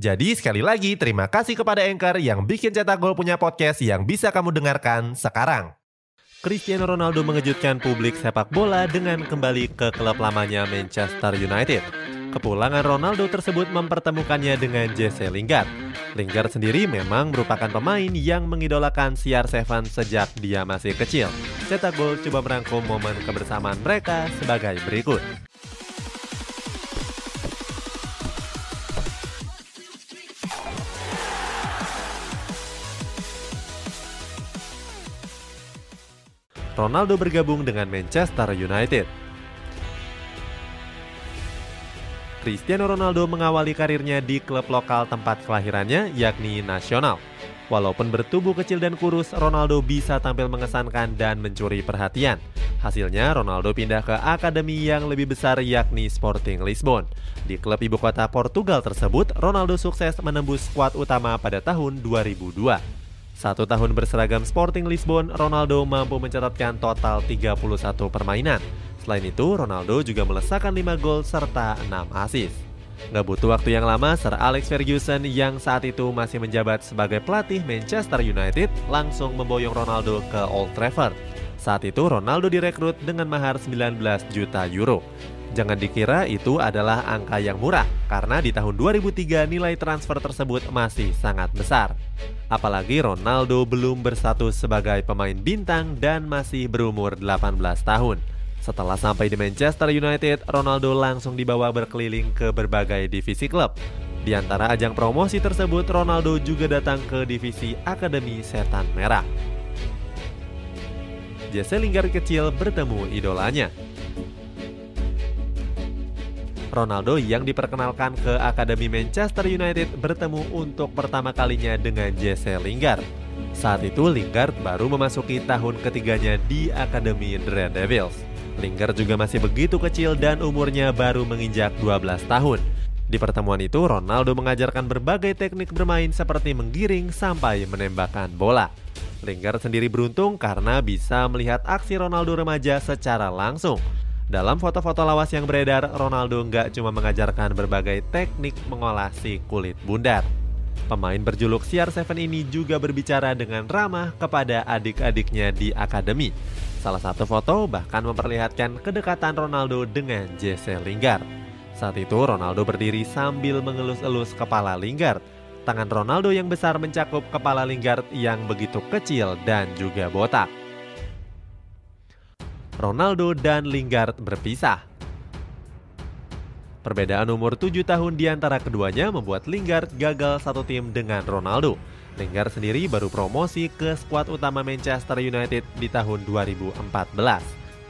Jadi sekali lagi terima kasih kepada Anchor yang bikin Cetak Gol punya podcast yang bisa kamu dengarkan sekarang. Cristiano Ronaldo mengejutkan publik sepak bola dengan kembali ke klub lamanya Manchester United. Kepulangan Ronaldo tersebut mempertemukannya dengan Jesse Lingard. Lingard sendiri memang merupakan pemain yang mengidolakan CR7 sejak dia masih kecil. Cetak Gol coba merangkum momen kebersamaan mereka sebagai berikut. Ronaldo bergabung dengan Manchester United. Cristiano Ronaldo mengawali karirnya di klub lokal tempat kelahirannya yakni Nasional. Walaupun bertubuh kecil dan kurus, Ronaldo bisa tampil mengesankan dan mencuri perhatian. Hasilnya, Ronaldo pindah ke akademi yang lebih besar yakni Sporting Lisbon. Di klub ibu kota Portugal tersebut, Ronaldo sukses menembus skuad utama pada tahun 2002. Satu tahun berseragam Sporting Lisbon, Ronaldo mampu mencatatkan total 31 permainan. Selain itu, Ronaldo juga melesakkan 5 gol serta 6 assist. Nggak butuh waktu yang lama, Sir Alex Ferguson yang saat itu masih menjabat sebagai pelatih Manchester United langsung memboyong Ronaldo ke Old Trafford. Saat itu Ronaldo direkrut dengan mahar 19 juta euro. Jangan dikira itu adalah angka yang murah, karena di tahun 2003 nilai transfer tersebut masih sangat besar. Apalagi Ronaldo belum berstatus sebagai pemain bintang dan masih berumur 18 tahun. Setelah sampai di Manchester United, Ronaldo langsung dibawa berkeliling ke berbagai divisi klub. Di antara ajang promosi tersebut, Ronaldo juga datang ke divisi Akademi Setan Merah. Jesse Lingard kecil bertemu idolanya. Ronaldo yang diperkenalkan ke Akademi Manchester United bertemu untuk pertama kalinya dengan Jesse Lingard. Saat itu Lingard baru memasuki tahun ketiganya di Akademi Red Devils. Lingard juga masih begitu kecil dan umurnya baru menginjak 12 tahun. Di pertemuan itu, Ronaldo mengajarkan berbagai teknik bermain seperti menggiring sampai menembakkan bola. Lingard sendiri beruntung karena bisa melihat aksi Ronaldo remaja secara langsung. Dalam foto-foto lawas yang beredar, Ronaldo nggak cuma mengajarkan berbagai teknik mengolah si kulit bundar. Pemain berjuluk CR7 ini juga berbicara dengan ramah kepada adik-adiknya di akademi. Salah satu foto bahkan memperlihatkan kedekatan Ronaldo dengan Jesse Lingard. Saat itu Ronaldo berdiri sambil mengelus-elus kepala Lingard. Tangan Ronaldo yang besar mencakup kepala Lingard yang begitu kecil dan juga botak. Ronaldo dan Lingard berpisah. Perbedaan umur 7 tahun di antara keduanya membuat Lingard gagal satu tim dengan Ronaldo. Lingard sendiri baru promosi ke skuad utama Manchester United di tahun 2014.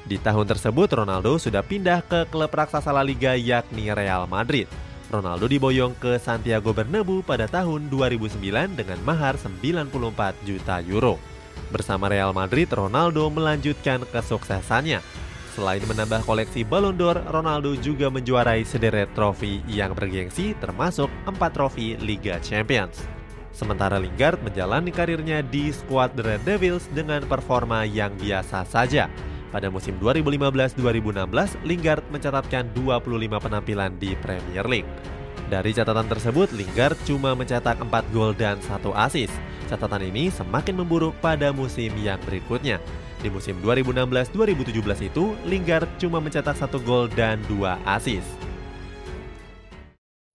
Di tahun tersebut Ronaldo sudah pindah ke klub raksasa La Liga yakni Real Madrid. Ronaldo diboyong ke Santiago Bernabeu pada tahun 2009 dengan mahar 94 juta euro. Bersama Real Madrid, Ronaldo melanjutkan kesuksesannya. Selain menambah koleksi Ballon d'Or, Ronaldo juga menjuarai sederet trofi yang bergengsi termasuk 4 trofi Liga Champions. Sementara Lingard menjalani karirnya di skuad The Red Devils dengan performa yang biasa saja. Pada musim 2015-2016, Lingard mencatatkan 25 penampilan di Premier League. Dari catatan tersebut, Lingard cuma mencetak 4 gol dan 1 assist. Catatan ini semakin memburuk pada musim yang berikutnya. Di musim 2016-2017 itu, Lingard cuma mencetak satu gol dan dua assist.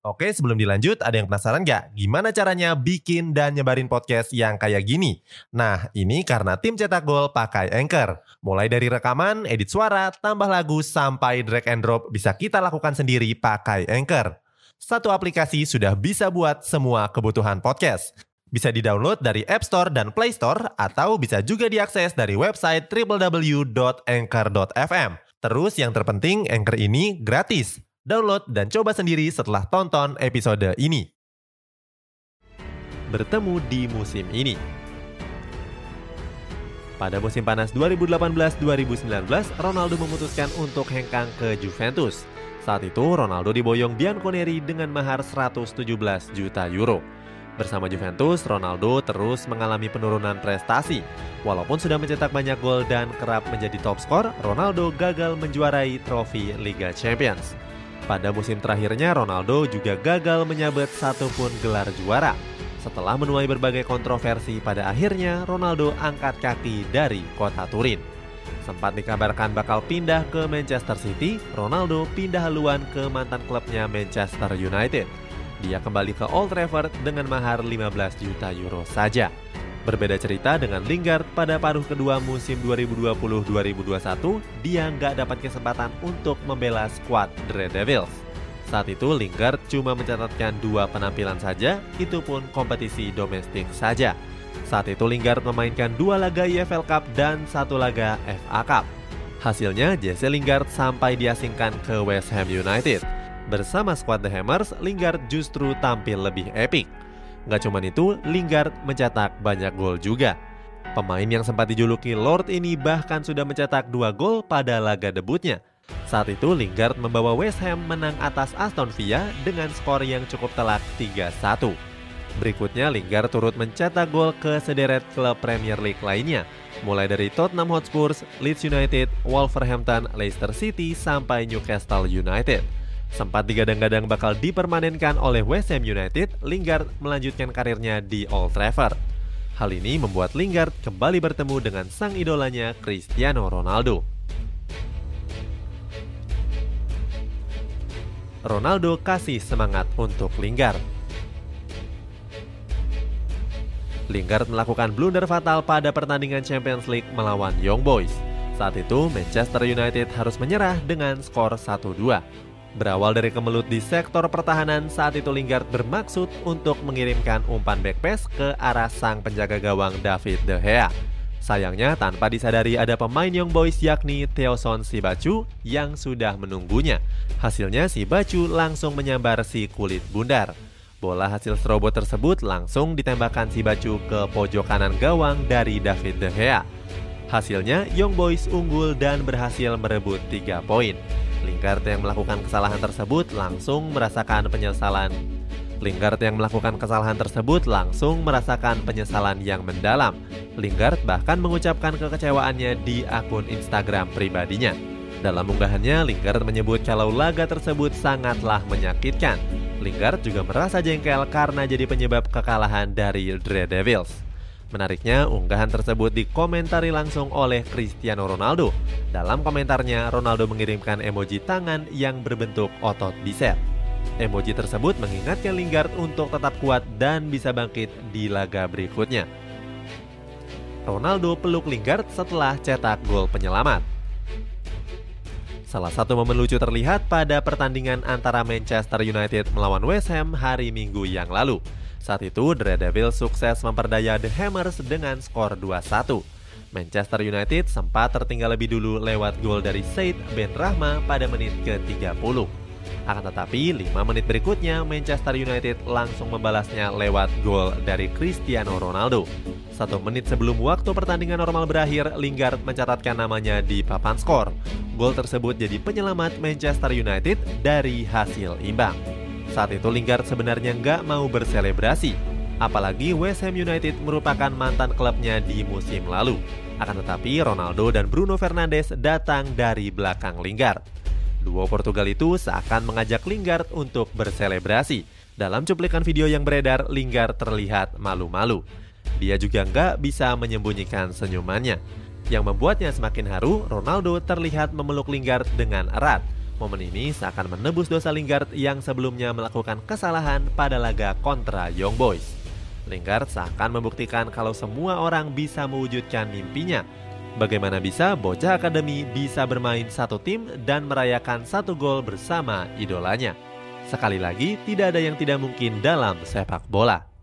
Oke, sebelum dilanjut, ada yang penasaran nggak? Gimana caranya bikin dan nyebarin podcast yang kayak gini? Nah, ini karena tim cetak gol pakai Anchor. Mulai dari rekaman, edit suara, tambah lagu, sampai drag and drop bisa kita lakukan sendiri pakai Anchor. Satu aplikasi sudah bisa buat semua kebutuhan podcast. Bisa di-download dari App Store dan Play Store atau bisa juga diakses dari website www.anchor.fm. Terus yang terpenting Anchor ini gratis. Download dan coba sendiri setelah tonton episode ini. Bertemu di musim ini. Pada musim panas 2018-2019, Ronaldo memutuskan untuk hengkang ke Juventus. Saat itu, Ronaldo diboyong Bianconeri dengan mahar 117 juta euro. Bersama Juventus, Ronaldo terus mengalami penurunan prestasi. Walaupun sudah mencetak banyak gol dan kerap menjadi top skor, Ronaldo gagal menjuarai trofi Liga Champions. Pada musim terakhirnya, Ronaldo juga gagal menyabet satupun gelar juara. Setelah menuai berbagai kontroversi, pada akhirnya Ronaldo angkat kaki dari kota Turin. Sempat dikabarkan bakal pindah ke Manchester City, Ronaldo pindah haluan ke mantan klubnya Manchester United. Dia kembali ke Old Trafford dengan mahar 15 juta euro saja. Berbeda cerita dengan Lingard pada paruh kedua musim 2020-2021, dia nggak dapat kesempatan untuk membela skuad The Red Devils. Saat itu Lingard cuma mencatatkan dua penampilan saja, itu pun kompetisi domestik saja. Saat itu Lingard memainkan dua laga EFL Cup dan satu laga FA Cup. Hasilnya Jesse Lingard sampai diasingkan ke West Ham United. Bersama skuad The Hammers, Lingard justru tampil lebih epik. Gak cuma itu, Lingard mencetak banyak gol juga. Pemain yang sempat dijuluki Lord ini bahkan sudah mencetak dua gol pada laga debutnya. Saat itu Lingard membawa West Ham menang atas Aston Villa dengan skor yang cukup telak 3-1. Berikutnya Lingard turut mencetak gol ke sederet klub Premier League lainnya, mulai dari Tottenham Hotspur, Leeds United, Wolverhampton, Leicester City, sampai Newcastle United. Sempat digadang-gadang bakal dipermanenkan oleh West Ham United, Lingard melanjutkan karirnya di Old Trafford. Hal ini membuat Lingard kembali bertemu dengan sang idolanya Cristiano Ronaldo. Ronaldo kasih semangat untuk Lingard. Lingard melakukan blunder fatal pada pertandingan Champions League melawan Young Boys. Saat itu, Manchester United harus menyerah dengan skor 1-2. Berawal dari kemelut di sektor pertahanan, saat itu Lingard bermaksud untuk mengirimkan umpan back pass ke arah sang penjaga gawang David De Gea. Sayangnya tanpa disadari ada pemain Young Boys yakni Theoson Sibacu yang sudah menunggunya. Hasilnya si Bacu langsung menyambar si kulit bundar. Bola hasil serobot tersebut langsung ditembakkan si Bacu ke pojok kanan gawang dari David De Gea. Hasilnya Young Boys unggul dan berhasil merebut 3 poin. Lingard yang melakukan kesalahan tersebut langsung merasakan penyesalan. Lingard yang melakukan kesalahan tersebut langsung merasakan penyesalan yang mendalam. Lingard bahkan mengucapkan kekecewaannya di akun Instagram pribadinya. Dalam unggahannya, Lingard menyebut kalau laga tersebut sangatlah menyakitkan. Lingard juga merasa jengkel karena jadi penyebab kekalahan dari The Devils. Menariknya, unggahan tersebut dikomentari langsung oleh Cristiano Ronaldo. Dalam komentarnya, Ronaldo mengirimkan emoji tangan yang berbentuk otot bicep. Emoji tersebut mengingatkan Lingard untuk tetap kuat dan bisa bangkit di laga berikutnya. Ronaldo peluk Lingard setelah cetak gol penyelamat. Salah satu momen lucu terlihat pada pertandingan antara Manchester United melawan West Ham hari Minggu yang lalu. Saat itu, The Red Devils sukses memperdaya The Hammers dengan skor 2-1. Manchester United sempat tertinggal lebih dulu lewat gol dari Said Ben Rahma pada menit ke-30. Akan tetapi, 5 menit berikutnya Manchester United langsung membalasnya lewat gol dari Cristiano Ronaldo. Satu menit sebelum waktu pertandingan normal berakhir, Lingard mencatatkan namanya di papan skor. Gol tersebut jadi penyelamat Manchester United dari hasil imbang. Saat itu Lingard sebenarnya nggak mau berselebrasi, apalagi West Ham United merupakan mantan klubnya di musim lalu. Akan tetapi Ronaldo dan Bruno Fernandes datang dari belakang Lingard. Duo Portugal itu seakan mengajak Lingard untuk berselebrasi. Dalam cuplikan video yang beredar, Lingard terlihat malu-malu. Dia juga nggak bisa menyembunyikan senyumannya. Yang membuatnya semakin haru, Ronaldo terlihat memeluk Lingard dengan erat. Momen ini seakan menebus dosa Lingard yang sebelumnya melakukan kesalahan pada laga kontra Young Boys. Lingard seakan membuktikan kalau semua orang bisa mewujudkan mimpinya, Bagaimana bisa bocah akademi bisa bermain satu tim dan merayakan satu gol bersama idolanya? Sekali lagi, tidak ada yang tidak mungkin dalam sepak bola.